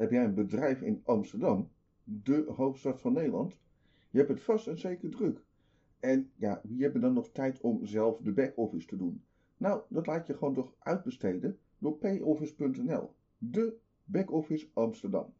Heb jij een bedrijf in Amsterdam, de hoofdstad van Nederland? Je hebt het vast en zeker druk. En ja, wie hebben dan nog tijd om zelf de back-office te doen? Nou, dat laat je gewoon toch uitbesteden door payoffice.nl, de back-office Amsterdam.